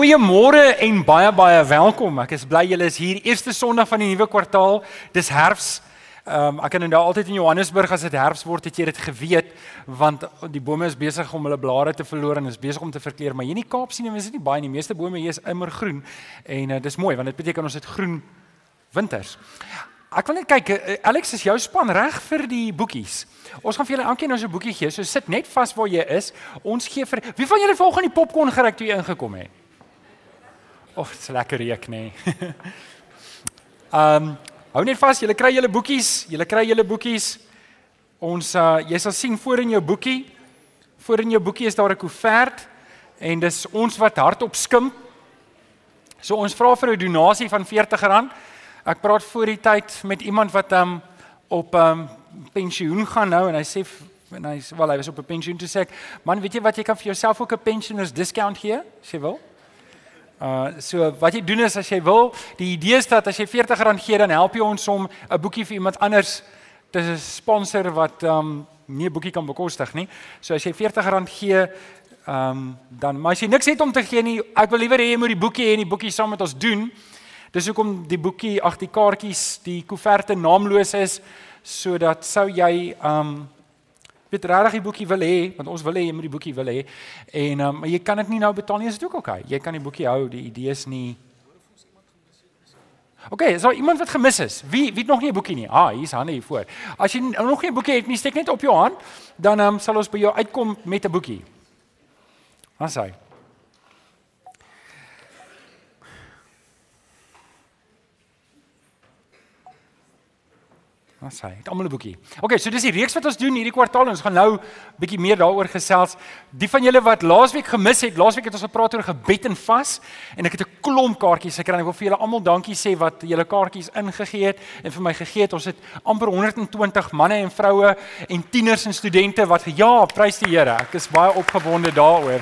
Goeiemôre en baie baie welkom. Ek is bly julle is hier. Eerste Sondag van die nuwe kwartaal. Dis herfs. Ehm um, ek kan nou altyd in Johannesburg as dit herfs word, het jy dit geweet want die bome is besig om hulle blare te verloor en is besig om te verkleur, maar hier in die Kaap sien jy is dit nie baie nie. Die meeste bome hier is immer groen en uh, dis mooi want dit beteken ons het groen winters. Ek wil net kyk, uh, Alex, is jou span reg vir die boekies? Ons gaan vir julle elkeen nou so 'n boekie gee. So sit net vas waar jy is. Ons gee vir Wie van julle volgens die popcorn geryk toe ingekom het? Of dit's lekker reuk nê. Nee. Ehm um, hou net vas, julle kry julle boekies, julle kry julle boekies. Ons uh jy sal sien voor in jou boekie. Voor in jou boekie is daar 'n koevert en dis ons wat hardop skim. So ons vra vir 'n donasie van R40. Ek praat voor die tyd met iemand wat um, op um, pensioen gaan nou en hy sê en hy sê wel hy was op 'n pensioen toe sê ek man weet jy wat jy kan vir jouself ook 'n pensioners discount gee as jy wil uh so wat jy doen is as jy wil die idee is dat as jy R40 gee dan help jy ons om 'n boekie vir iemand anders te sponsor wat um nie 'n boekie kan bekostig nie. So as jy R40 gee um dan maar as jy niks het om te gee nie ek wil liewer hê jy moet die boekie hê en die boekie saam met ons doen. Dis hoekom die boekie ag die kaartjies die koeverte naamloos is sodat sou jy um weet regtig die boekie wil hê want ons wil hê jy moet die boekie wil hê en um maar jy kan dit nie nou betaal nie is dit ook oké okay. jy kan die boekie hou die idee is nie Oké, okay, so iemand wat gemis is. Wie wie het nog nie 'n boekie nie? Ah, hier's Hanne hier voor. As jy nog nie 'n boekie het nie, steek net op jou hand, dan um, sal ons by jou uitkom met 'n boekie. Wat sê Wat sê? Het almal 'n boekie. OK, so dis die reeks wat ons doen hierdie kwartaal en ons gaan nou bietjie meer daaroor gesels. Die van julle wat laasweek gemis het, laasweek het ons gepraat oor gebed en vas en ek het 'n klomp kaartjies gekry en ek wil vir julle almal dankie sê wat julle kaartjies ingegee het en vir my gegee het. Ons het amper 120 manne en vroue en tieners en studente wat ja, prys die Here. Ek is baie opgewonde daaroor.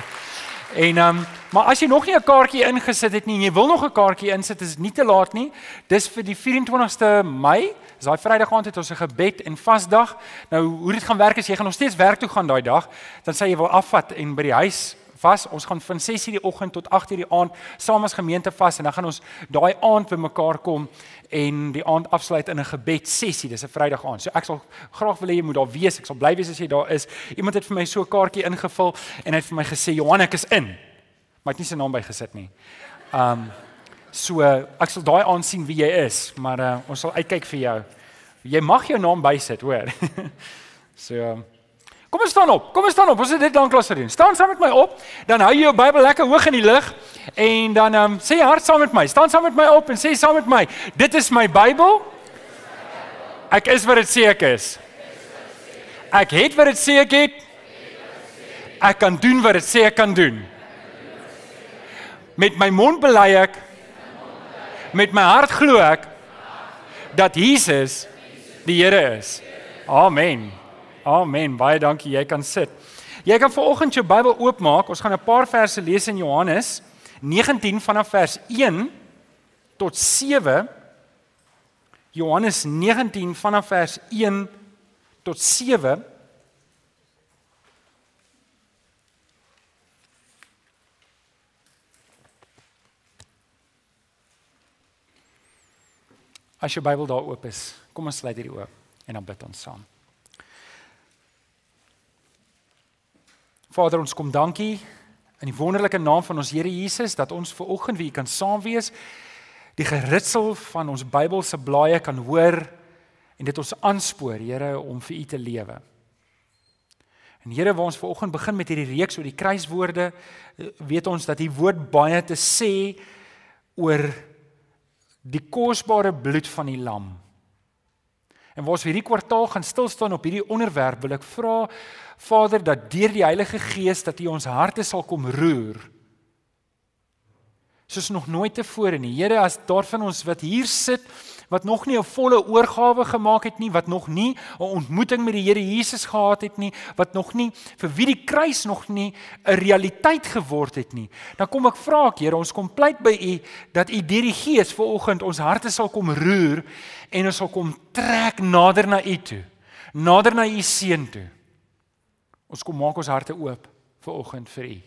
En ehm um, maar as jy nog nie 'n kaartjie ingesit het nie en jy wil nog 'n kaartjie insit, is dit nie te laat nie. Dis vir die 24ste Mei. Dis daai Vrydag aand het ons 'n gebed en vasdag. Nou hoe dit gaan werk is jy gaan nog steeds werk toe gaan daai dag, dan sê jy wil afvat en by die huis vas. Ons gaan van 6:00 die oggend tot 8:00 die aand saam as gemeente vas en dan gaan ons daai aand bymekaar kom en die aand afsluit in 'n gebed sessie. Dis 'n Vrydag aand. So ek sal graag wil hê jy moet daar wees. Ek sal bly wees as jy daar is. Iemand het vir my so 'n kaartjie ingevul en hy het vir my gesê Johan ek is in. Maar ek het nie sy naam by gesit nie. Um So uh, ek sal daai aan sien wie jy is, maar uh, ons sal uitkyk vir jou. Jy mag jou naam bysit, hoor. so uh, Kom ons staan op. Kom ons staan op. Ons het dit lanklaas gedoen. Staan saam met my op. Dan hou jy jou Bybel lekker hoog in die lug en dan ehm um, sê hard saam met my. Staan saam met my op en sê saam met my. Dit is my Bybel. Ek is wat dit sê ek is. Ek het wat dit sê ek het. Ek kan doen wat dit sê ek kan doen. Met my mond bely ek met my hart glo ek dat Jesus die Here is. Amen. Amen. Baie dankie. Jy kan sit. Jy kan vanoggend jou Bybel oopmaak. Ons gaan 'n paar verse lees in Johannes 19 vanaf vers 1 tot 7. Johannes 19 vanaf vers 1 tot 7. As jou Bybel daar oop is, kom ons sluit hierdie oop en dan bid ons saam. Vader, ons kom dankie in die wonderlike naam van ons Here Jesus dat ons ver oggend weer kan saam wees. Die geritsel van ons Bybelse blaaie kan hoor en dit ons aanspoor, Here, om vir U te lewe. En Here, waar ons ver oggend begin met hierdie reeks oor die kruiswoorde, weet ons dat U woord baie te sê oor die kosbare bloed van die lam. En waar ons hierdie kwartaal gaan stil staan op hierdie onderwerp, wil ek vra Vader dat deur die Heilige Gees dat U ons harte sal kom roer. Soos nog nooit tevore nie. Here, as daar van ons wat hier sit wat nog nie 'n volle oorgawe gemaak het nie, wat nog nie 'n ontmoeting met die Here Jesus gehad het nie, wat nog nie vir wie die kruis nog nie 'n realiteit geword het nie. Dan kom ek vra ek Here, ons kom pleit by U dat U deur die Gees vanoggend ons harte sal kom roer en ons sal kom trek nader na U toe. Nader na U seun toe. Ons kom maak ons harte oop vanoggend vir U.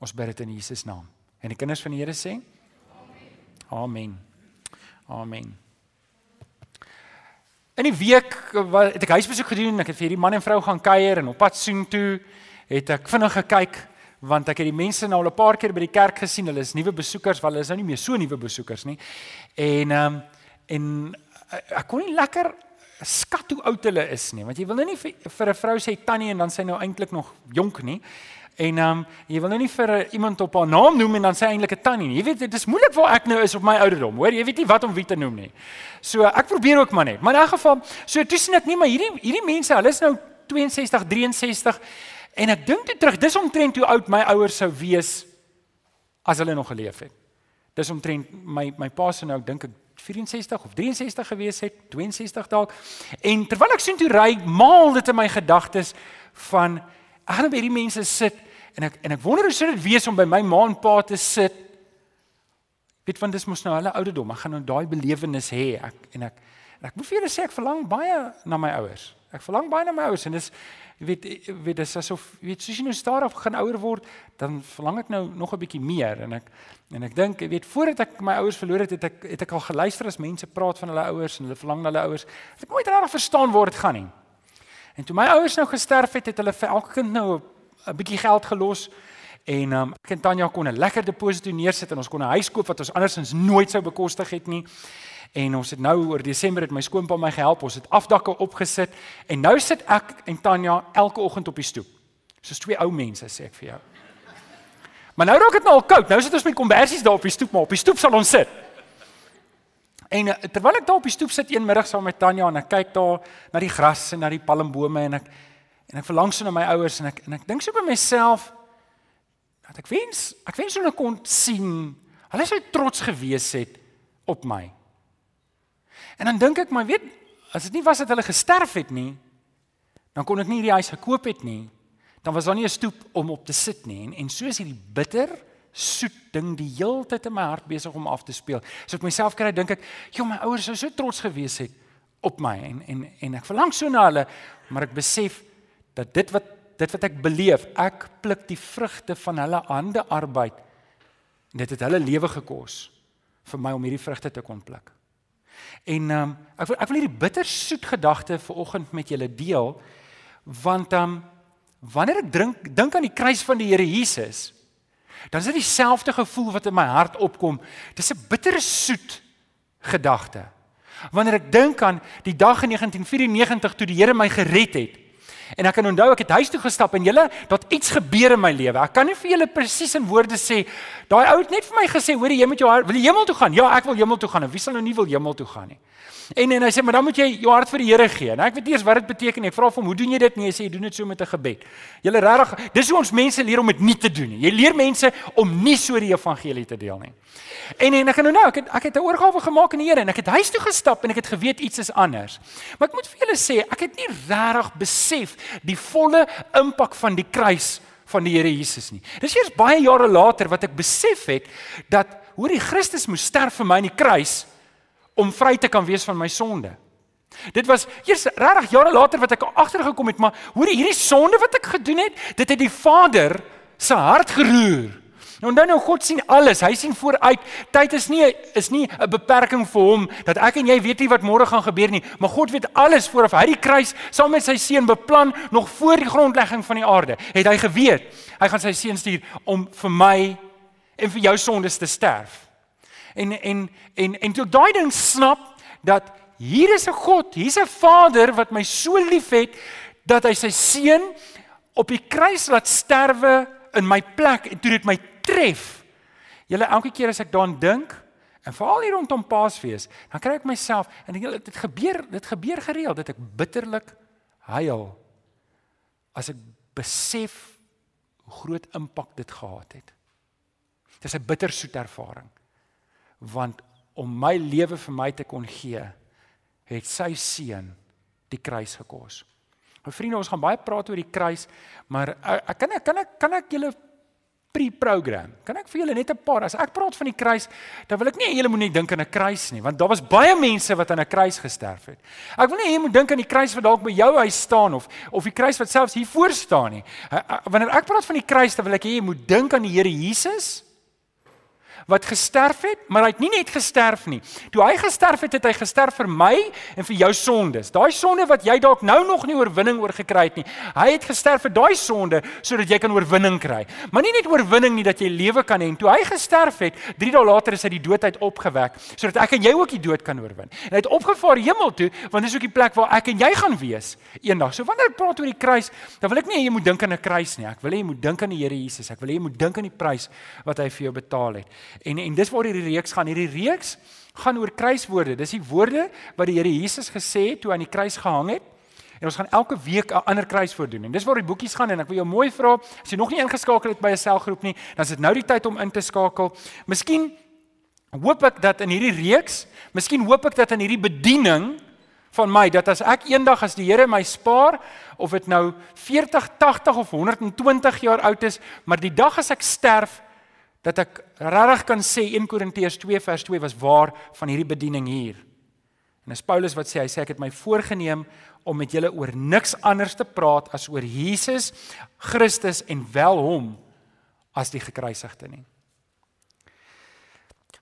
Ons bid dit in Jesus naam. En die kinders van die Here sê: Amen. Amen. In die week wat het ek huisbesoek gedoen, ek het vir hierdie man en vrou gaan kuier en op pad soen toe het ek vinnig gekyk want ek het die mense nou al 'n paar keer by die kerk gesien. Hulle is nuwe besoekers, want hulle is nou nie meer so nuwe besoekers nie. En ehm um, en ek kon nie lekker skat hoe oud hulle is nie, want jy wil nou nie vir, vir 'n vrou sê tannie en dan sy nou eintlik nog jonk nie. En ehm um, jy wil nou nie vir iemand op haar naam noem en dan sê eintlik 'n tannie nie. Jy weet dit is moeilik waar ek nou is op my ouderdom. Hoor, jy weet nie wat om wie te noem nie. So ek probeer ook maar net. Maar in 'n geval, so tussen ek nie maar hierdie hierdie mense, hulle is nou 62, 63 en ek dink toe terug, dis omtrent hoe oud my ouers sou wees as hulle nog geleef het. Dis omtrent my my pa se nou dink ek 64 of 63 gewees het, 62 dalk. En terwyl ek sien toe ry, maal dit in my gedagtes van ek gaan by hierdie mense sit en ek en ek wonder hoe sou dit wees om by my ma en pa te sit. Weet van dis mos nou hulle ouderdom. Ek gaan nou daai belewenis hê. Ek en ek en ek moet vir julle sê ek verlang baie na my ouers. Ek verlang baie na my ouers en dis jy weet weet dis asof jy weet soos jy nou stadig gaan ouer word, dan verlang ek nou nog 'n bietjie meer en ek en ek dink jy weet voordat ek my ouers verloor het, het ek het ek al geluister as mense praat van hulle ouers en hulle verlang na hulle ouers. Ek nooit regtig verstaan waar dit gaan nie. En toe my ouers nou gesterf het, het hulle vir elke kind nou 'n bietjie geld gelos en um, ek en Tanya kon 'n lekker deposito neersit en ons kon 'n huis koop wat ons andersins nooit sou bekostig het nie. En ons het nou oor Desember het my skoonpa my gehelp. Ons het afdakke opgesit en nou sit ek en Tanya elke oggend op die stoep. Soos twee ou mense sê ek vir jou. Maar nou raak dit nou al koud. Nou sit ons met kombersies daar op die stoep, maar op die stoep sal ons sit. En uh, terwyl ek daar op die stoep sit een middag saam met Tanya en ek kyk daar na die gras en na die palmbome en ek en ek verlang so na my ouers en ek en ek dink so by myself dat ek wens ek wens hulle kon sien hulle sou trots gewees het op my. En dan dink ek maar weet as dit nie was dat hulle gesterf het nie dan kon ek nie hierdie huis gekoop het nie. Dan was daar nie 'n stoep om op te sit nie en en so is hierdie bitter soet ding die heeltyd in my hart besig om af te speel. As ek myself kry, dink ek, "Jo, my ouers sou so trots gewees het op my en en en ek verlang so na hulle, maar ek besef dat dit wat dit wat ek beleef, ek pluk die vrugte van hulle hande arbeid. En dit het hulle lewe gekos vir my om hierdie vrugte te kon pluk. En ehm um, ek wil ek wil hierdie bitter soet gedagte vanoggend met julle deel want ehm um, wanneer ek drink dink aan die kruis van die Here Jesus, dan is dit dieselfde gevoel wat in my hart opkom. Dis 'n bittere soet gedagte. Wanneer ek dink aan die dag in 1994 toe die Here my gered het. En ek kan onthou ek het huis toe gestap en julle dat iets gebeur in my lewe. Ek kan nie vir julle presies in woorde sê. Daai ou het net vir my gesê, "Hoor jy moet jou wil jy hemel toe gaan?" Ja, ek wil hemel toe gaan. En wie sal nou nie wil hemel toe gaan nie? En en hy sê, "Maar dan moet jy jou hart vir die Here gee." Nou ek weet nie eens wat dit beteken nie. Ek vra hom, "Hoe doen jy dit?" Nee, hy sê, "Jy doen dit so met 'n gebed." Julle regtig, dis hoe ons mense leer om dit nie te doen nie. Jy leer mense om nie so die evangelie te deel nie. En en ek kan nou nou, ek het ek het 'n oorgawe gemaak aan die Here en ek het huis toe gestap en ek het geweet iets is anders. Maar ek moet vir julle sê, ek het nie regtig besef die volle impak van die kruis van die Here Jesus nie. Dis eers baie jare later wat ek besef het dat hoor die Christus moes sterf vir my aan die kruis om vry te kan wees van my sonde. Dit was eers regtig jare later wat ek agtergekom het, maar hoor hierdie sonde wat ek gedoen het, dit het die Vader se hart geroer. Nou dan nou God sien alles. Hy sien vooruit. Tyd is nie is nie 'n beperking vir hom dat ek en jy weet nie wat môre gaan gebeur nie, maar God weet alles vooraf. Hy die kruis saam met sy seun beplan nog voor die grondlegging van die aarde. Het hy geweet hy gaan sy seun stuur om vir my en vir jou sondes te sterf. En en en en toe ek daai ding snap dat hier is 'n God, hier's 'n Vader wat my so liefhet dat hy sy seun op die kruis laat sterwe in my plek en toe dit my tref. Julle elke keer as ek daaraan dink en veral hier rondom Paasfees, dan kry ek myself en ek dit gebeur, dit gebeur gereeld dat ek bitterlik huil as ek besef hoe groot impak dit gehad het. Dit is 'n bittersoet ervaring want om my lewe vir my te kon gee het sy seun die kruis gekos. My vriende, ons gaan baie praat oor die kruis, maar ek kan ek kan ek kan ek julle pre-program. Kan ek vir julle net 'n paar as ek praat van die kruis, dan wil ek nie julle moet net dink aan 'n kruis nie, want daar was baie mense wat aan 'n kruis gesterf het. Ek wil nie hê jy moet dink aan die kruis wat dalk by jou huis staan of of die kruis wat selfs hier voor staan nie. Wanneer ek praat van die kruis, dan wil ek hê jy moet dink aan die Here Jesus wat gesterf het, maar hy het nie net gesterf nie. Toe hy gesterf het, het hy gesterf vir my en vir jou sondes. Daai sonde wat jy dalk nou nog nie oorwinning oor gekry het nie. Hy het gesterf vir daai sonde sodat jy kan oorwinning kry. Maar nie net oorwinning nie dat jy lewe kan hê. Toe hy gesterf het, 3 dae later is hy die dood uit opgewek sodat ek en jy ook die dood kan oorwin. En hy het opgevaar hemel toe, want dis ook die plek waar ek en jy gaan wees eendag. So wanneer ek praat oor die kruis, dan wil ek nie jy moet dink aan 'n kruis nie. Ek wil hê jy moet dink aan die Here Jesus. Ek wil hê jy moet dink aan die prys wat hy vir jou betaal het. En en dis waar hierdie reeks gaan. Hierdie reeks gaan oor kruiswoorde. Dis die woorde wat die Here Jesus gesê het toe aan die kruis gehang het. En ons gaan elke week 'n ander kruiswoord doen. En dis waar die boekies gaan en ek wil jou mooi vra, as jy nog nie ingeskakel het by 'n selgroep nie, dan is dit nou die tyd om in te skakel. Miskien hoop ek dat in hierdie reeks, miskien hoop ek dat in hierdie bediening van my dat as ek eendag as die Here my spaar of dit nou 40, 80 of 120 jaar oud is, maar die dag as ek sterf, dat ek regtig kan sê 1 Korintiërs 2 vers 2 was waar van hierdie bediening hier. En as Paulus wat sê hy sê ek het my voorgenem om met julle oor niks anders te praat as oor Jesus Christus en wel hom as die gekruisigde nie.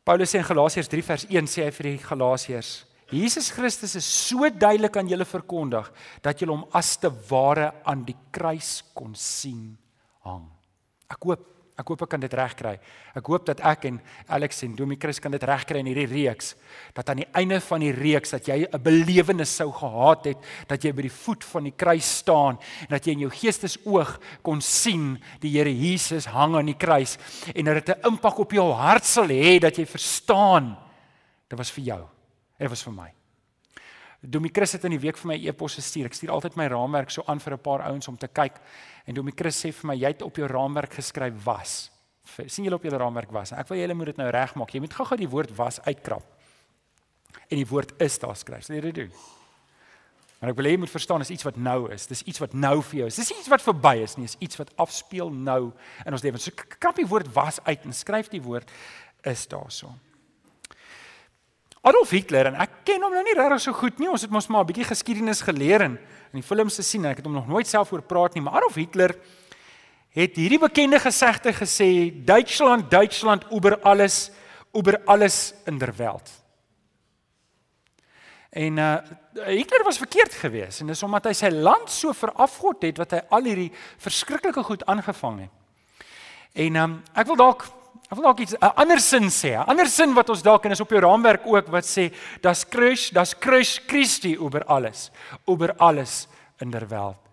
Paulus sê in Galasiërs 3 vers 1 sê hy vir die Galasiërs Jesus Christus is so duidelik aan julle verkondig dat julle hom as te ware aan die kruis kon sien hang. Ek hoop Ek hoop ek kan dit regkry. Ek hoop dat ek en Alex en Domie Chris kan dit regkry in hierdie reeks dat aan die einde van die reeks dat jy 'n belewenis sou gehad het dat jy by die voet van die kruis staan en dat jy in jou geestesoog kon sien die Here Jesus hang aan die kruis en dat dit 'n impak op jou hart sal hê dat jy verstaan dit was vir jou. Dit was vir my. Domie Chris het in die week vir my e-pos gestuur. Ek stuur altyd my raamwerk so aan vir 'n paar ouens om te kyk. En Domie Chris sê vir my jy het op jou raamwerk geskryf was. sien julle op julle raamwerk was. Ek wil julle moet dit nou regmaak. Jy moet gou-gou die woord was uitkrap. En die woord is daar skryf. Sal jy dit doen? Maar ek wil hê jy moet verstaan is iets wat nou is. Dis iets wat nou vir jou is. Dis iets wat verby is nie, is iets wat afspeel nou in ons lewens. So krap die woord was uit en skryf die woord is daarso. Adolf Hitler en ek ken hom nou nie regtig so goed nie. Ons het mos maar 'n bietjie geskiedenis geleer en in die films gesien en ek het hom nog nooit self oor praat nie, maar Adolf Hitler het hierdie bekende gesegde gesê: Duitsland, Duitsland oor alles, oor alles in der wêreld. En uh Hitler was verkeerd geweest en dis omdat hy sy land so verafgod het wat hy al hierdie verskriklike goed aangevang het. En um ek wil dalk Ek wil dalk iets 'n ander sin sê. 'n Ander sin wat ons dalk en is op jou raamwerk ook wat sê das Christ, das Christ Christi oor alles, oor alles in der wêreld.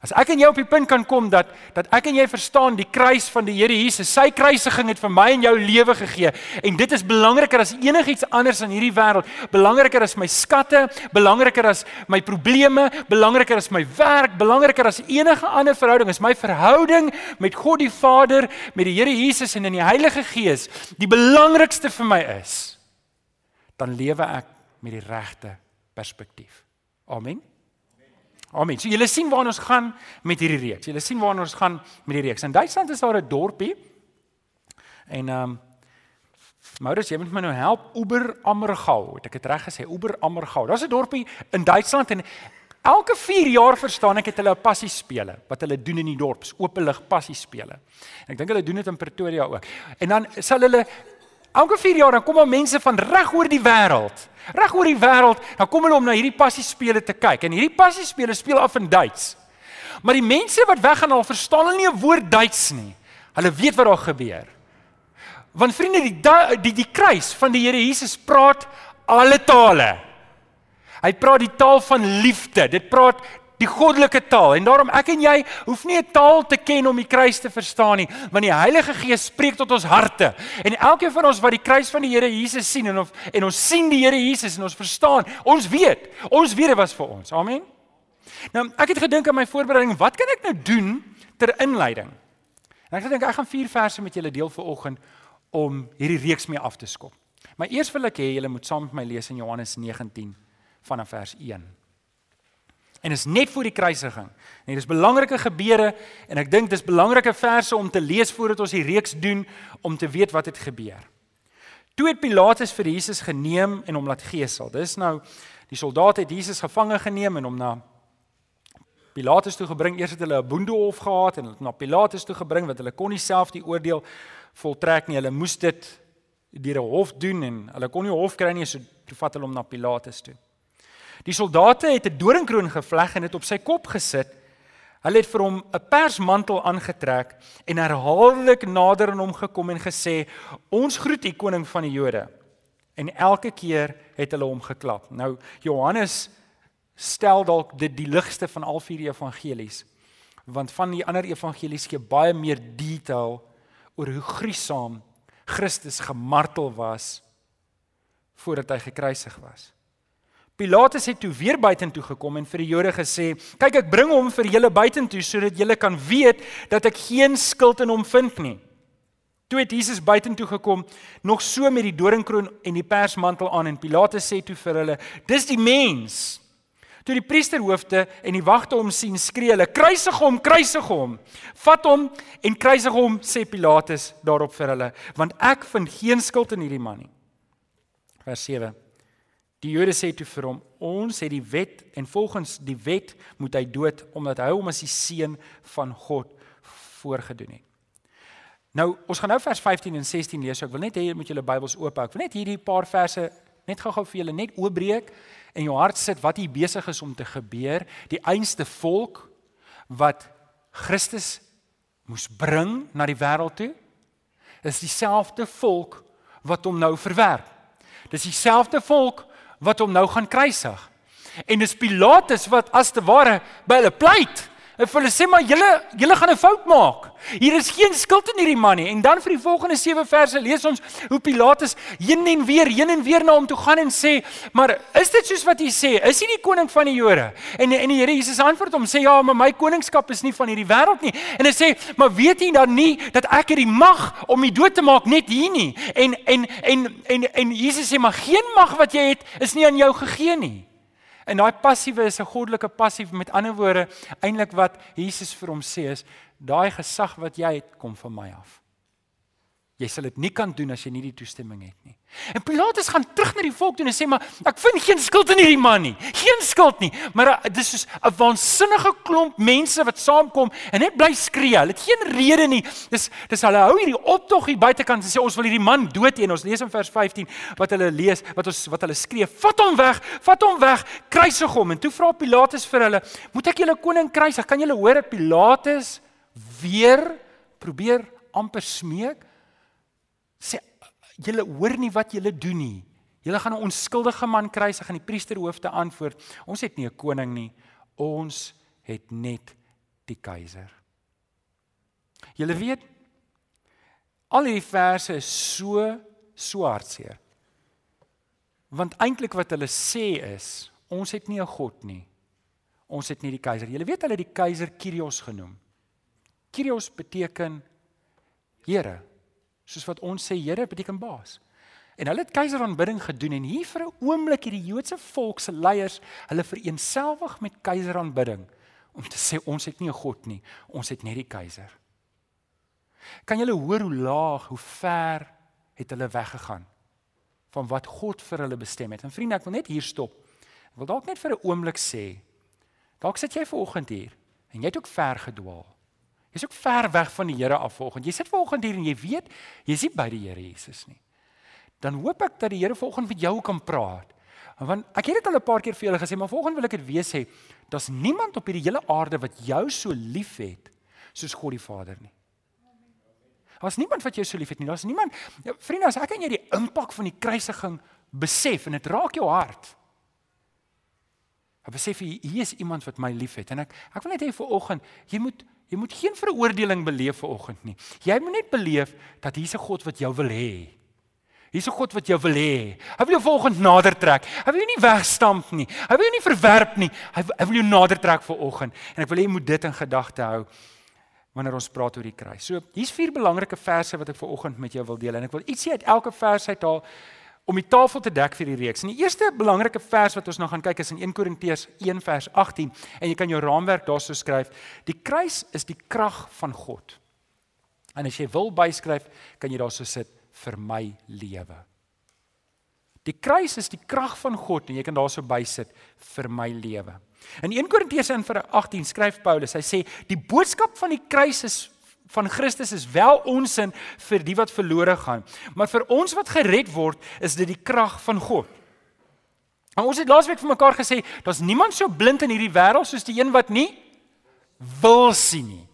As ek en jy op die punt kan kom dat dat ek en jy verstaan die kruis van die Here Jesus, sy kruisiging het vir my en jou lewe gegee en dit is belangriker as enigiets anders in hierdie wêreld, belangriker as my skatte, belangriker as my probleme, belangriker as my werk, belangriker as enige ander verhouding, is my verhouding met God die Vader, met die Here Jesus en in die Heilige Gees die belangrikste vir my is, dan lewe ek met die regte perspektief. Amen. Amen. So julle sien waar ons gaan met hierdie reeks. Julle sien waar ons gaan met die reeks. In Duitsland is daar 'n dorpie. En ehm um, Maurits, jy moet my nou help. Oberammergau. Het ek dit reg gesê? Oberammergau. Daar's 'n dorpie in Duitsland en elke 4 jaar verstaan ek het hulle 'n passie spele wat hulle doen in die dorp, openlig passie spele. Ek dink hulle doen dit in Pretoria ook. En dan sal hulle elke 4 jaar dan kom al mense van reg oor die wêreld Reg oor die wêreld, dan kom hulle om na hierdie passiespele te kyk. En hierdie passiespele speel af in Duits. Maar die mense wat weggaan al verstaan hulle nie 'n woord Duits nie. Hulle weet wat daar gebeur. Want vriende, die die die kruis van die Here Jesus praat alle tale. Hy praat die taal van liefde. Dit praat die goddelike taal. En daarom ek en jy hoef nie 'n taal te ken om die kruis te verstaan nie, want die Heilige Gees spreek tot ons harte. En elkeen van ons wat die kruis van die Here Jesus sien en of en ons sien die Here Jesus en ons verstaan, ons weet, ons weet dit was vir ons. Amen. Nou, ek het gedink aan my voorbereiding, wat kan ek nou doen ter inleiding? En ek gedink ek gaan vier verse met julle deel vir oggend om hierdie reeks mee af te skop. Maar eers wil ek hê julle moet saam met my lees in Johannes 19 vanaf vers 1. En is net voor die kruisiging. En dis belangrike gebeure en ek dink dis belangrike verse om te lees voordat ons die reeks doen om te weet wat het gebeur. Toe het Pilatus vir Jesus geneem en hom laat gesel. Dis nou die soldate het Jesus gevange geneem en hom na Pilatus toe gebring. Eers het hulle 'n boendehof gehad en hulle na Pilatus toe gebring want hulle kon nie self die oordeel voltrek nie. Hulle moes dit deur 'n hof doen en hulle kon nie hof kry nie, so toe vat hulle hom na Pilatus toe. Die soldate het 'n doringkroon gevleg en dit op sy kop gesit. Hulle het vir hom 'n persmantel aangetrek en herhaaldelik nader aan hom gekom en gesê: "Ons groet u koning van die Jode." En elke keer het hulle hom geklap. Nou Johannes stel dalk dit die ligste van al vier evangelies. Want van die ander evangelies gee baie meer detail oor hoe gruisam Christus gemartel was voordat hy gekruisig was. Pilatus het toe weer buitentoe gekom en vir die Jode gesê: "Kyk, ek bring hom vir julle buitentoe sodat julle kan weet dat ek geen skuld in hom vind nie." Toe het Jesus buitentoe gekom, nog so met die doringkroon en die persmantel aan en Pilatus sê toe vir hulle: "Dis die mens." Toe die priesterhoofde en die wagte hom sien, skree hulle: "Kruisig hom, kruisig hom! Vat hom en kruisig hom," sê Pilatus daarop vir hulle, "want ek vind geen skuld in hierdie man nie." Vers 7. Die Jode sê toe vir hom: "Ons het die wet en volgens die wet moet hy dood omdat hy hom as die seun van God voorgedoen het." Nou, ons gaan nou vers 15 en 16 lees. So ek wil net hê jy moet julle Bybels oop hou. Ek wil net hierdie paar verse net gou-gou vir julle net oopbreek en jou hart sit wat hier besig is om te gebeur. Die einste volk wat Christus moes bring na die wêreld toe is dieselfde volk wat hom nou verwerp. Dis dieselfde volk wat hom nou gaan kruisig. En dis Pilatus wat as te ware by hulle pleit. En hulle sê maar julle julle gaan 'n fout maak. Hier is geen skuld in hierdie man nie. En dan vir die volgende 7 verse lees ons hoe Pilatus heen en weer, heen en weer na hom toe gaan en sê, "Maar is dit soos wat hy sê? Is hy die koning van die Jode?" En en die Here Jesus antwoord hom sê, "Ja, maar my koningskap is nie van hierdie wêreld nie." En hy sê, "Maar weet jy dan nie dat ek het die mag om die dood te maak net hier nie?" En en en en en Jesus sê, "Maar geen mag wat jy het is nie aan jou gegee nie." En daai passiewe is 'n goddelike passief met ander woorde eintlik wat Jesus vir hom sê is daai gesag wat jy het kom van my af. Jy sal dit nie kan doen as jy nie die toestemming het nie. En Pilatus gaan terug na die volk toe en sê maar ek vind geen skuld in hierdie man nie. Geen skuld nie. Maar uh, dis soos 'n waansinnige klomp mense wat saamkom en net bly skree. Hulle het geen rede nie. Dis dis hulle hou hierdie optog hier buitekant en sê ons wil hierdie man dood hê. Ons lees in vers 15 wat hulle lees, wat ons wat hulle skree, vat hom weg, vat hom weg, kruisig hom. En toe vra Pilatus vir hulle, moet ek julle koning kruisig? Kan julle hoor dat Pilatus weer probeer amper smeek? Sê julle hoor nie wat julle doen nie. Julle gaan 'n onskuldige man kruisig en die priesterhoofde antwoord: Ons het nie 'n koning nie. Ons het net die keiser. Julle weet al hierdie verse is so hartseer. Want eintlik wat hulle sê is, ons het nie 'n god nie. Ons het nie die keiser. Julle weet hulle die keiser Kyrios genoem. Kyrios beteken Here soos wat ons sê Here beteken baas. En hulle het keiseraanbidding gedoen en hier vir 'n oomblik hierdie Joodse volk se leiers, hulle vereenselwig met keiseraanbidding om te sê ons het nie 'n god nie, ons het net die keiser. Kan julle hoor hoe laag, hoe ver het hulle weggegaan van wat God vir hulle bestem het? En vriende, ek wil net hier stop. Ek wil dalk net vir 'n oomblik sê, dalk sit jy ver oggend hier en jy het ook ver gedwaal. Jy's ook ver weg van die Here af vanoggend. Jy sit vanoggend hier en jy weet jy's nie by die Here Jesus nie. Dan hoop ek dat die Here vanoggend met jou kan praat. Want ek het dit al 'n paar keer vir julle gesê, maar vanoggend wil ek dit weer sê. Daar's niemand op hierdie hele aarde wat jou so liefhet soos God die Vader nie. Daar's niemand wat jou so liefhet nie. Daar's niemand ja, Vriende, as ek en jy die impak van die kruisiging besef en dit raak jou hart. Ek besef hier is iemand wat my liefhet en ek ek wil net hê vir oggend, jy moet Jy moet geen veroordeling beleef vanoggend nie. Jy moet net beleef dat hier's 'n God wat jou wil hê. Hier's 'n God wat jou wil hê. Hy wil jou vanoggend nader trek. Hy wil jou nie wegstamp nie. Hy wil jou nie verwerp nie. Hy, hy wil jou nader trek vanoggend. En ek wil hê jy moet dit in gedagte hou wanneer ons praat oor die kruis. So, hier's vier belangrike verse wat ek vanoggend met jou wil deel en ek wil ietsie uit elke vers uithaal om die tafel te dek vir die reeks. En die eerste belangrike vers wat ons nou gaan kyk is in 1 Korintiërs 1 vers 18 en jy kan jou raamwerk daarso skryf. Die kruis is die krag van God. En as jy wil byskryf, kan jy daarso sit vir my lewe. Die kruis is die krag van God en jy kan daarso bysit vir my lewe. In 1 Korintiërs 1 vers 18 skryf Paulus, hy sê die boodskap van die kruis is van Christus is wel onsin vir die wat verlore gaan, maar vir ons wat gered word, is dit die krag van God. En ons het laasweek vir mekaar gesê, daar's niemand so blind in hierdie wêreld soos die een wat nie wil sien nie.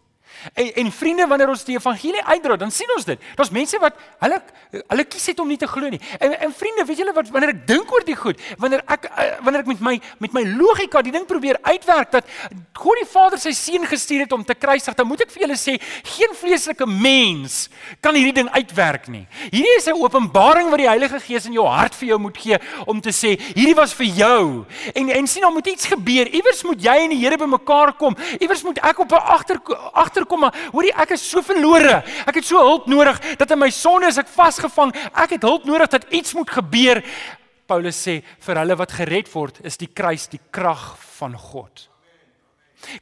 En en vriende, wanneer ons die evangelie uitdra, dan sien ons dit. Daar's mense wat hulle hulle kies het om nie te glo nie. En en vriende, weet julle wat wanneer ek dink oor die goed, wanneer ek eh, wanneer ek met my met my logika die ding probeer uitwerk dat God die Vader sy seun gestuur het om te kruisig, dan moet ek vir julle sê, geen vleeslike mens kan hierdie ding uitwerk nie. Hierdie is 'n openbaring wat die Heilige Gees in jou hart vir jou moet gee om te sê, hierdie was vir jou. En en sien dan moet iets gebeur. Iewers moet jy en die Here bymekaar kom. Iewers moet ek op 'n agter agterkom kom maar hoorie ek is so verlore. Ek het so hulp nodig dat in my sonde is ek vasgevang. Ek het hulp nodig dat iets moet gebeur. Paulus sê vir hulle wat gered word is die kruis die krag van God.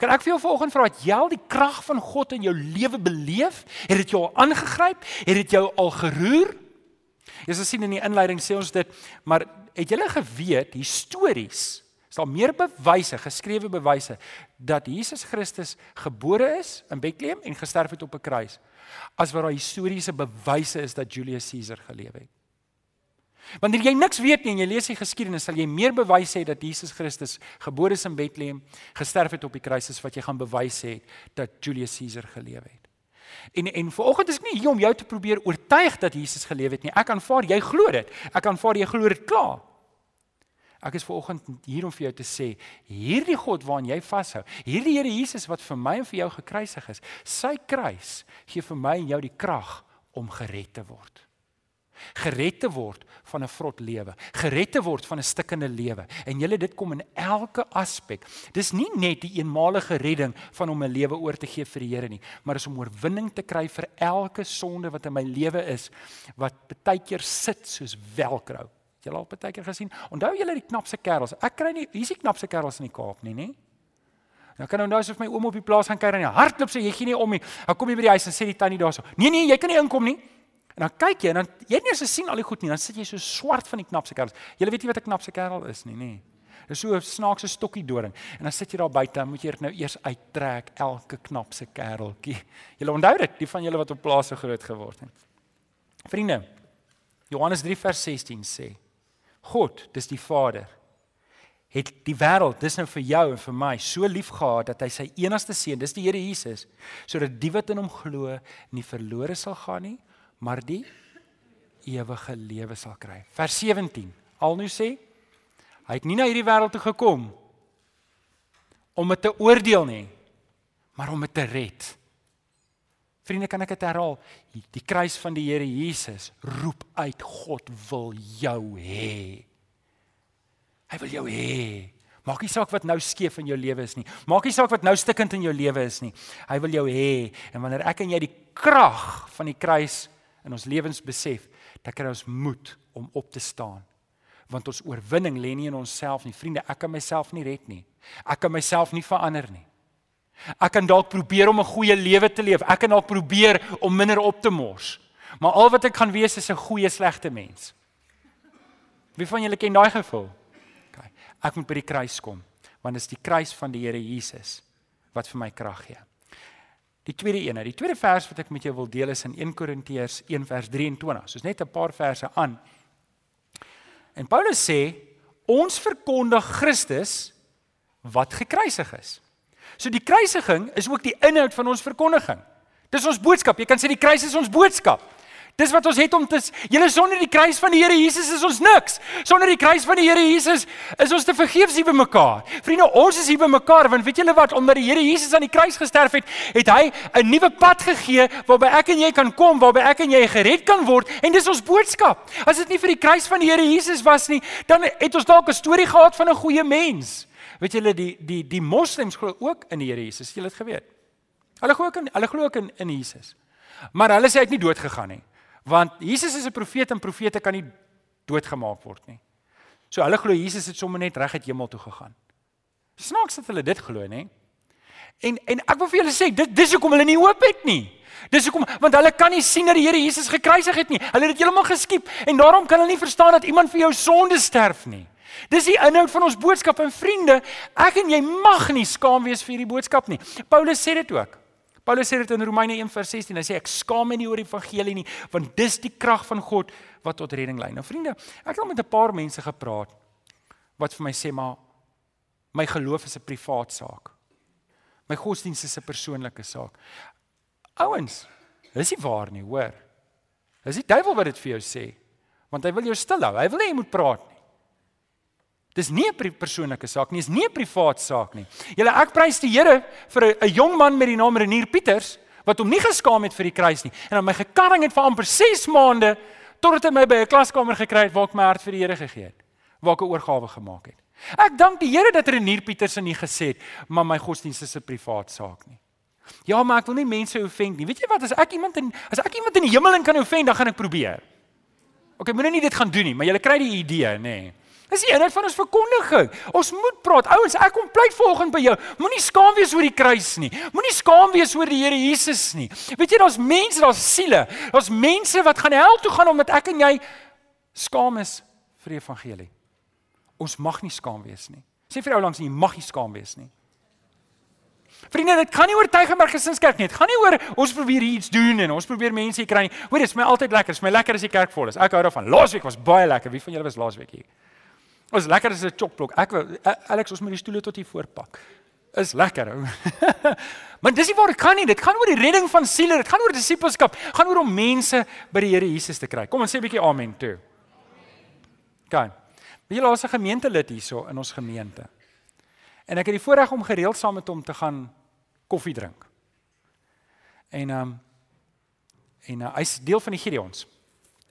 Kan ek vir jou vanoggend vra het jy al die krag van God in jou lewe beleef? Het dit jou al aangegryp? Het dit jou al geroer? Jy sal sien in die inleiding sê ons dit, maar het julle geweet histories is daar meer bewyse, geskrewe bewyse dat Jesus Christus gebore is in Bethlehem en gesterf het op 'n kruis as wat daar historiese bewyse is dat Julius Caesar geleef het. Wanneer jy niks weet nie en jy lees die geskiedenis, sal jy meer bewyse hê dat Jesus Christus gebore is in Bethlehem, gesterf het op die kruis as wat jy gaan bewys hê dat Julius Caesar geleef het. En en vanoggend is ek nie hier om jou te probeer oortuig dat Jesus geleef het nie. Ek aanvaar jy glo dit. Ek aanvaar jy glo dit klaar. Ek is veraloggend hier om vir jou te sê, hierdie God waaraan jy vashou, hierdie Here Jesus wat vir my en vir jou gekruisig is, sy kruis gee vir my en jou die krag om gered te word. Gered te word van 'n vrot lewe, gered te word van 'n stikkende lewe. En julle dit kom in elke aspek. Dis nie net die eenmalige redding van om 'n lewe oor te gee vir die Here nie, maar is om oorwinning te kry vir elke sonde wat in my lewe is wat baie keer sit soos velcro Julle al baie keer gesien. Onthou julle die knapse kerels? Ek kry nie hier's die knapse kerels in die Kaap nie, nê? Nou kan onthou asof my oom op die plaas gaan kuier en hy hardloop sê jy gee nie om nie. Dan kom jy by die huis en sê die tannie daarso: "Nee nee, jy kan nie inkom nie." En dan kyk jy en dan jy het nie eens gesien al die goed nie. Dan sit jy so swart van die knapse kerels. Julle weet nie wat 'n knapse kerel is nie, nê? Dis so 'n snaakse stokkie doring. En dan sit jy daar buite en moet jy dit nou eers uittrek elke knapse kereltjie. Julle onthou dit, die van julle wat op plase groot geword het. Vriende, Johannes 3 vers 16 sê: God, dis die Vader, het die wêreld, dis nou vir jou en vir my, so lief gehad dat hy sy enigste seun, dis die Here Jesus, sodat die wat in hom glo nie verlore sal gaan nie, maar die ewige lewe sal kry. Vers 17. Al nou sê hy het nie na hierdie wêreld toe gekom om dit te oordeel nie, maar om dit te red. Vriende, kan ek dit herhaal? Die kruis van die Here Jesus roep uit God wil jou hê. Hy wil jou hê. Maak nie saak wat nou skeef in jou lewe is nie. Maak nie saak wat nou stikkend in jou lewe is nie. Hy wil jou hê. En wanneer ek en jy die krag van die kruis in ons lewens besef, dan kry ons moed om op te staan. Want ons oorwinning lê nie in onsself nie. Vriende, ek kan myself nie red nie. Ek kan myself nie verander nie. Ek kan dalk probeer om 'n goeie lewe te leef. Ek kan dalk probeer om minder op te mors. Maar al wat ek gaan wees is 'n goeie slegte mens. Wie van julle ken daai gevoel? OK. Ek moet by die kruis kom, want dit is die kruis van die Here Jesus wat vir my krag gee. Die tweede een, die tweede vers wat ek met jou wil deel is in 1 Korintiërs 1 vers 23. Soos net 'n paar verse aan. En Paulus sê, ons verkondig Christus wat gekruisig is. So die kruisiging is ook die inhoud van ons verkondiging. Dis ons boodskap. Jy kan sê die kruis is ons boodskap. Dis wat ons het om te Julle sonder die kruis van die Here Jesus is ons niks. Sonder die kruis van die Here Jesus is ons te vergeefs hier by mekaar. Vriende, ons is hier by mekaar want weet julle wat omdat die Here Jesus aan die kruis gesterf het, het hy 'n nuwe pad gegee waarby ek en jy kan kom, waarby ek en jy gered kan word en dis ons boodskap. As dit nie vir die kruis van die Here Jesus was nie, dan het ons dalk 'n storie gehad van 'n goeie mens. Weet julle die die die moslems glo ook in die Here Jesus. Julle het geweet. Hulle glo ook in hulle glo ook in in Jesus. Maar hulle sê hy het nie dood gegaan nie. Want Jesus is 'n profeet en profete kan nie doodgemaak word nie. So hulle glo Jesus het sommer net reg uit hemel toe gegaan. Snaaks dat hulle dit glo, nê? En en ek wil vir julle sê, dit dis hoekom hulle nie hoop het nie. Dis hoekom want hulle kan nie sien dat die Here Jesus gekruisig het nie. Hulle het dit heeltemal geskiep en daarom kan hulle nie verstaan dat iemand vir jou sonde sterf nie. Dis die inhoud van ons boodskap en vriende, ek en jy mag nie skaam wees vir hierdie boodskap nie. Paulus sê dit ook. Paulus sê dit in Romeine 1:16. Hy sê ek skaam my nie oor die evangelie nie, want dis die krag van God wat tot redding lei. Nou vriende, ek het al met 'n paar mense gepraat wat vir my sê maar my geloof is 'n privaat saak. My godsdiens is 'n persoonlike saak. Ouens, dis nie waar nie, hoor. Dis die duiwel wat dit vir jou sê. Want hy wil jou stil hou. Hy wil nie jy moet praat nie. Dis nie 'n persoonlike saak nie, dis nie 'n privaat saak nie. Julle ek prys die Here vir 'n jong man met die naam Renier Pieters wat hom nie geskaam het vir die kruis nie en aan my gekarring het vir amper 6 maande totdat hy my by 'n klaskamer gekry het waar ek my hart vir die Here gegee het, waar ek 'n oorgawe gemaak het. Ek dank die Here dat Renier Pieters nie gesê het maar my godsdienst is 'n privaat saak nie. Ja, maar ek wil nie mense offend nie. Weet jy wat as ek iemand in as ek iemand in die hemel in kan offend, dan gaan ek probeer. OK, moenie nie dit gaan doen nie, maar jy kry die idee, nê. Nee. Dis die eenheid van ons verkondiging. Ons moet praat. Ouens, ek kom pleit volgens by jou. Moenie skaam wees oor die kruis nie. Moenie skaam wees oor die Here Jesus nie. Weet jy daar's mense, daar's siele. Daar's mense wat gaan hel toe gaan omdat ek en jy skaam is vir die evangelie. Ons mag nie skaam wees nie. Sê vir jou langs jy mag nie skaam wees nie. Vriende, dit gaan nie oor Tygerberg Gesinskerk nie. Dit gaan nie oor ons probeer iets doen en ons probeer mense kry nie. Hoor, dit is my altyd lekker. Dit is my lekker as die kerk vol is. Ek hou daarvan. Laasweek was baie lekker. Wie van julle was laasweek hier? Ons lekker is 'n chokblok. Ek Alex ons moet die stoole tot hier voorpak. Is lekker. maar dis nie waar dit gaan nie. Dit gaan oor die redding van siele. Dit gaan oor disippelskap. Gaan oor om mense by die Here Jesus te kry. Kom ons sê 'n bietjie amen toe. Gaan. Wie laat se gemeente lid hierso in ons gemeente? En ek het die voorreg om gereeld saam met hom te gaan koffie drink. En ehm um, en uh, hy's deel van die Gideons.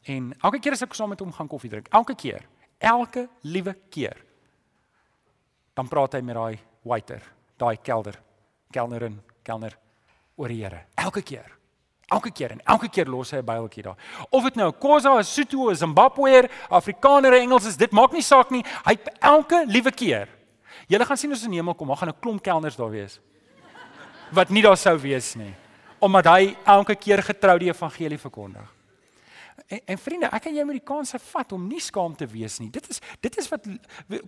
En elke keer as ek saam met hom gaan koffie drink, elke keer elke liewe keer dan praat hy met daai waiter, daai kelder, kelnerin, kelner oor die Here. Elke keer. Elke keer en elke keer los hy 'n Bybeltjie daar. Of dit nou 'n Khoza, 'n Sotho, 'n Zimbabweër, Afrikaner, Engels is, dit maak nie saak nie. Hy elke liewe keer. Julle gaan sien as in die hemel kom, daar gaan 'n klomp kelners daar wees. Wat nie daar sou wees nie, omdat hy elke keer getrou die evangelie verkondig. En, en vriende, ek en jy moet die kans vat om nie skaam te wees nie. Dit is dit is wat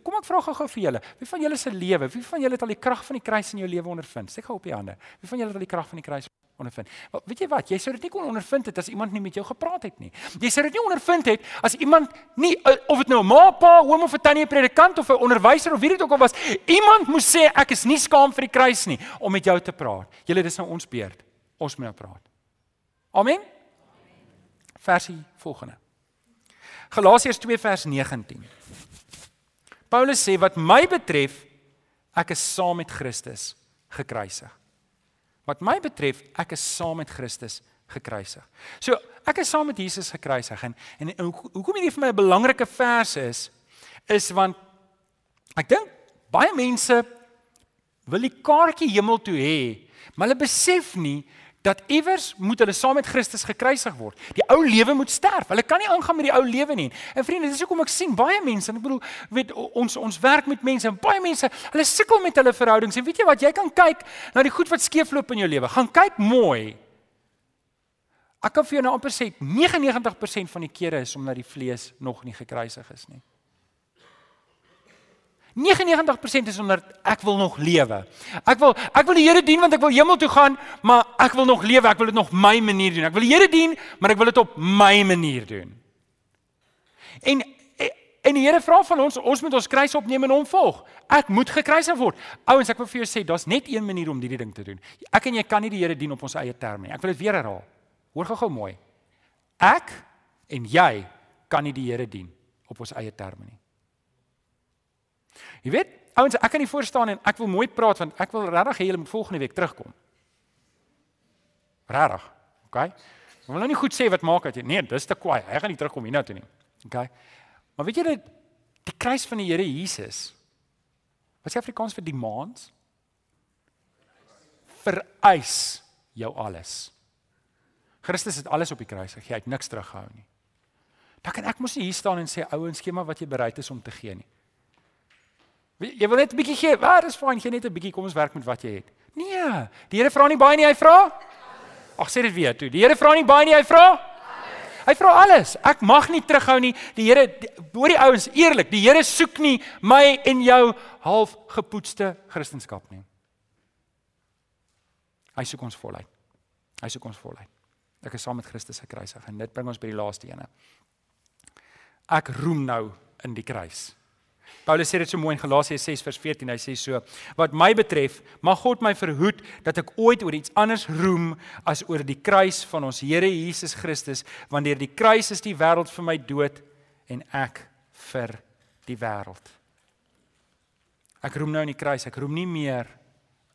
kom ek vra gou-gou vir julle. Wie van julle se lewe, wie van julle het al die krag van die kruis in jou lewe ondervind? Steek gou op die hande. Wie van julle het al die krag van die kruis ondervind? Wel, weet jy wat? Jy sou dit nie kon ondervind het as iemand nie met jou gepraat het nie. Jy sou dit nie ondervind het as iemand nie eh, of dit nou 'n ma, pa, oom of 'n tannie, 'n predikant of 'n onderwyser of wie dit ook al was, iemand moes sê ek is nie skaam vir die kruis nie om met jou te praat. Julle dis nou ons beurt. Ons moet nou praat. Amen versie volgende. Galasiërs 2 vers 19. Paulus sê wat my betref ek is saam met Christus gekruisig. Wat my betref ek is saam met Christus gekruisig. So ek is saam met Jesus gekruisig en en hoekom hierdie vir my 'n belangrike vers is is want ek dink baie mense wil die kaartjie hemel toe hê, maar hulle besef nie dat iewers moet hulle saam met Christus gekruisig word. Die ou lewe moet sterf. Hulle kan nie aangaan met die ou lewe nie. En vriende, dis hoekom ek sien baie mense, en ek bedoel, weet ons ons werk met mense en baie mense, hulle sukkel met hulle verhoudings. En weet jy wat, jy kan kyk na die goed wat skeefloop in jou lewe. Gaan kyk mooi. Ek kan vir jou nou amper sê 99% van die kere is omdat die vlees nog nie gekruisig is nie. 99% is omdat ek wil nog lewe. Ek wil ek wil die Here dien want ek wil hemel toe gaan, maar ek wil nog lewe. Ek wil dit nog my manier doen. Ek wil die Here dien, maar ek wil dit op my manier doen. En en die Here vra van ons, ons moet ons kruis opneem en hom volg. Ek moet gekruisig word. Ouens, ek wil vir jou sê, daar's net een manier om hierdie ding te doen. Ek en jy kan nie die Here dien op ons eie terme nie. Ek wil dit weer herhaal. Hoor gou-gou mooi. Ek en jy kan nie die Here dien op ons eie terme nie. Jy weet, ouens, ek kan nie voor staan en ek wil mooi praat want ek wil regtig hê julle moet volgende week terugkom. Regtig. OK? Ek wil nou nie goed sê wat maak dat jy nee, dis te kwaai. Hy gaan nie terugkom hiernatoe nie. OK? Maar weet dat die kruis van die Here Jesus Wat sê Afrikaans vir demands? Vereis jou alles. Christus het alles op die kruis gegee. Hy het niks teruggehou nie. Dan kan ek mos nie hier staan en sê ouens, maar wat jy bereid is om te gee nie. Jy wil net 'n bietjie gee. Waar is fyn, gee net 'n bietjie. Kom ons werk met wat jy het. Nee, die Here vra nie baie nie, hy vra. Ag sê dit weer toe. Die Here vra nie baie nie, hy vra. Hy vra alles. Ek mag nie terughou nie. Die Here hoor die ouens eerlik. Die Here soek nie my en jou half gepoetste kristendom nie. Hy soek ons voluit. Hy soek ons voluit. Ek is saam met Christus gekruisig en dit bring ons by die laaste ene. Ek roem nou in die kruis. Paulus sê dit so mooi in Galasië 6 vers 14. Hy sê so: "Wat my betref, mag God my verhoed dat ek ooit oor iets anders roem as oor die kruis van ons Here Jesus Christus, want deur die kruis is die wêreld vir my dood en ek vir die wêreld." Ek roem nou in die kruis. Ek roem nie meer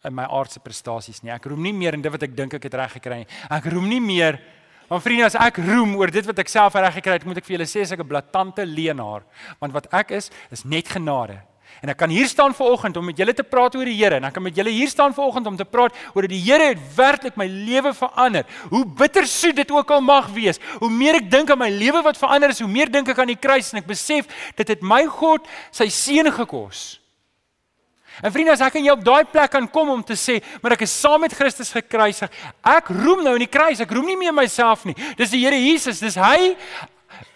in my aardse prestasies nie. Ek roem nie meer in dit wat ek dink ek het reg gekry nie. Ek roem nie meer Want vriende, as ek roem oor dit wat ek self reg gekry het, moet ek vir julle sê as ek 'n blaatante leenaar, want wat ek is, is net genade. En ek kan hier staan vanoggend om met julle te praat oor die Here en ek kan met julle hier staan vanoggend om te praat oor dat die Here het werklik my lewe verander. Hoe bittersoet dit ook al mag wees, hoe meer ek dink aan my lewe wat verander is, hoe meer dink ek aan die kruis en ek besef dit het my God sy seun gekos. En vriende, as ek en jy op daai plek kan kom om te sê, maar ek is saam met Christus gekruisig. Ek roem nou in die kruis. Ek roem nie meer myself nie. Dis die Here Jesus. Dis hy.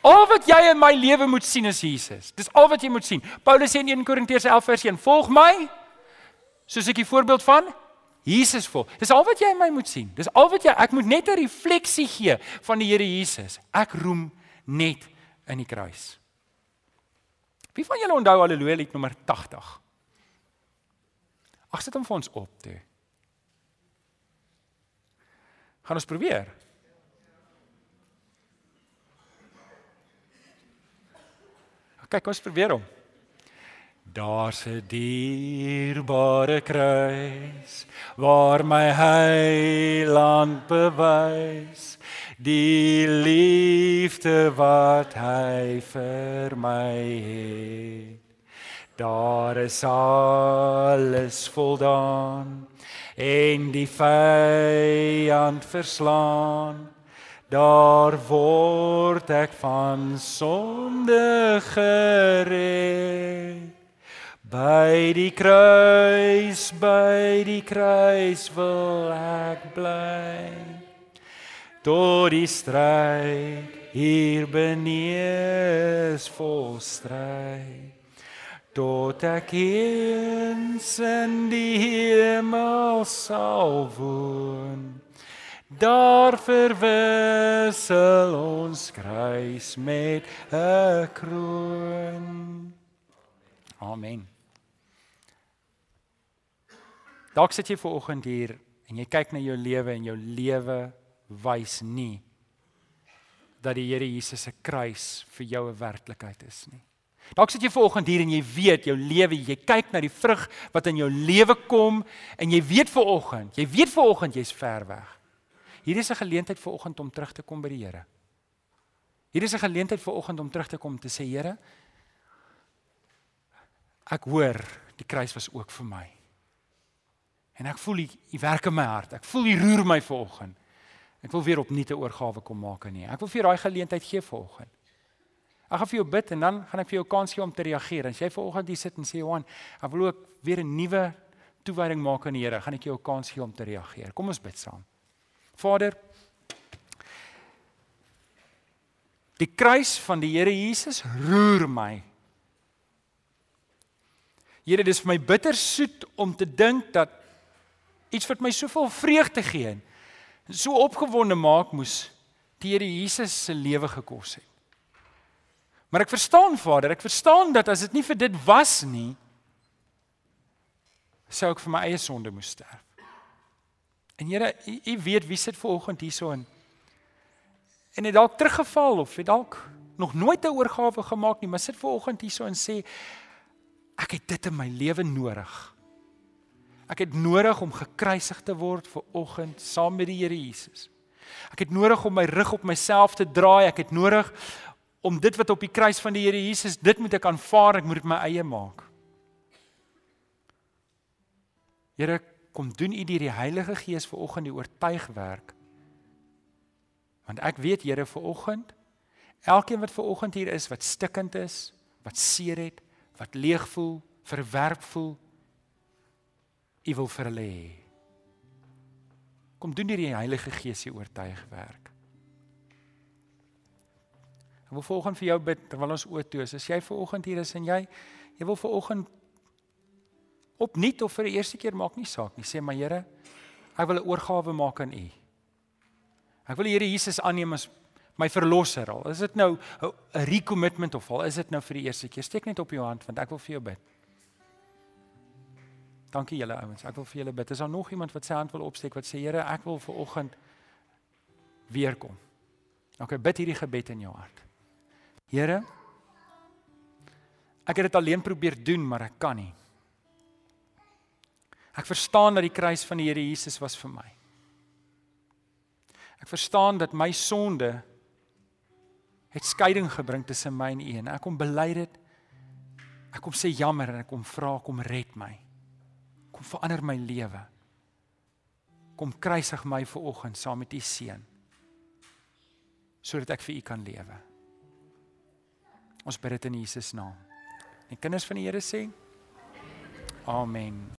Al wat jy in my lewe moet sien is Jesus. Dis al wat jy moet sien. Paulus sê in 1 Korintiërs 11 vers 1: "Volg my soos ek die voorbeeld van Jesus volg." Dis al wat jy in my moet sien. Dis al wat jy ek moet net 'n refleksie gee van die Here Jesus. Ek roem net in die kruis. Wie van julle onthou Halleluja lied nommer 80? Ag sit hom vir ons op toe. Gaan ons probeer. Kyk, ons probeer hom. Daar's 'n dierbare kruis waar my heiland bewys die liefde wat hy vir my het. Daar is alles voldaan en die vyand verslaan. Daar word ek van sonde gered. By die kruis, by die kruis wil ek bly. Tot die stryd hier benees vol stryd tot ek eens in die hemel sal woon daar verwissel ons kruis met 'n kroon. Amen. Dalk sit jy ver oggend hier en jy kyk na jou lewe en jou lewe wys nie dat die Here Jesus se kruis vir jou 'n werklikheid is nie Dalk sit jy vanoggend hier en jy weet jou lewe, jy kyk na die vrug wat in jou lewe kom en jy weet vanoggend, jy weet vanoggend jy's ver weg. Hier is 'n geleentheid vanoggend om terug te kom by die Here. Hier is 'n geleentheid vanoggend om terug te kom te sê Here, ek hoor die kruis was ook vir my. En ek voel die werk in my hart. Ek voel die roer my vanoggend. Ek wil weer opnuut 'n oorgawe kom maak aan U. Ek wil vir daai geleentheid gee vanoggend. Ek gaan vir jou bid en dan gaan ek vir jou kans gee om te reageer. As jy vanoggend hier sit en sê Johan, ek wil ook weer 'n nuwe toewyding maak aan die Here, gaan ek jou 'n kans gee om te reageer. Kom ons bid saam. Vader, die kruis van die Here Jesus roer my. Here, dis vir my bitter soet om te dink dat iets wat my soveel vreugde gee en so opgewonde maak moes die Here Jesus se lewe gekos het. Maar ek verstaan Vader, ek verstaan dat as dit nie vir dit was nie, sou ek vir my eie sonde moes sterf. En Here, U weet wie sit vanoggend hierso in en het dalk teruggeval of het dalk nog nooit 'n oorgawe gemaak nie, maar sit vanoggend hierso en sê ek het dit in my lewe nodig. Ek het nodig om gekruisig te word vir oggend saam met die Here Jesus. Ek het nodig om my rug op myself te draai. Ek het nodig om dit wat op die kruis van die Here Jesus, dit moet ek aanvaar, ek moet dit my eie maak. Here, kom doen U deur die Heilige Gees ver oggend die oortuigwerk. Want ek weet Here ver oggend, elkeen wat ver oggend hier is wat stikkend is, wat seer het, wat leeg voel, verwerp voel, U wil vir hulle hê. Kom doen deur die Heilige Gees se oortuigwerk. Ek wil volgens vir jou bid terwyl ons oë toe is. As jy ver oggend hier is en jy jy wil ver oggend opnuut of vir die eerste keer maak nie saak nie. Sê maar Here, ek wil 'n oorgawe maak aan U. Ek wil die Here Jesus aanneem as my verlosser al. Is dit nou 'n recommitment of al is dit nou vir die eerste keer? Steek net op jou hand want ek wil vir jou bid. Dankie julle ouens. Ek wil vir julle bid. Is daar nog iemand wat sy hand wil opsteek wat sê Here, ek wil vir oggend weer kom. OK, bid hierdie gebed in jou hart. Here, ek het dit alleen probeer doen, maar ek kan nie. Ek verstaan dat die kruis van die Here Jesus was vir my. Ek verstaan dat my sonde het skeiding gebring tussen my en U en ek kom bely dit. Ek kom sê jammer en ek kom vra kom red my. Kom verander my lewe. Kom kruisig my ver oggend saam met U seun sodat ek vir U kan lewe. Ons bid dit in Jesus naam. En kinders van die Here sê Amen.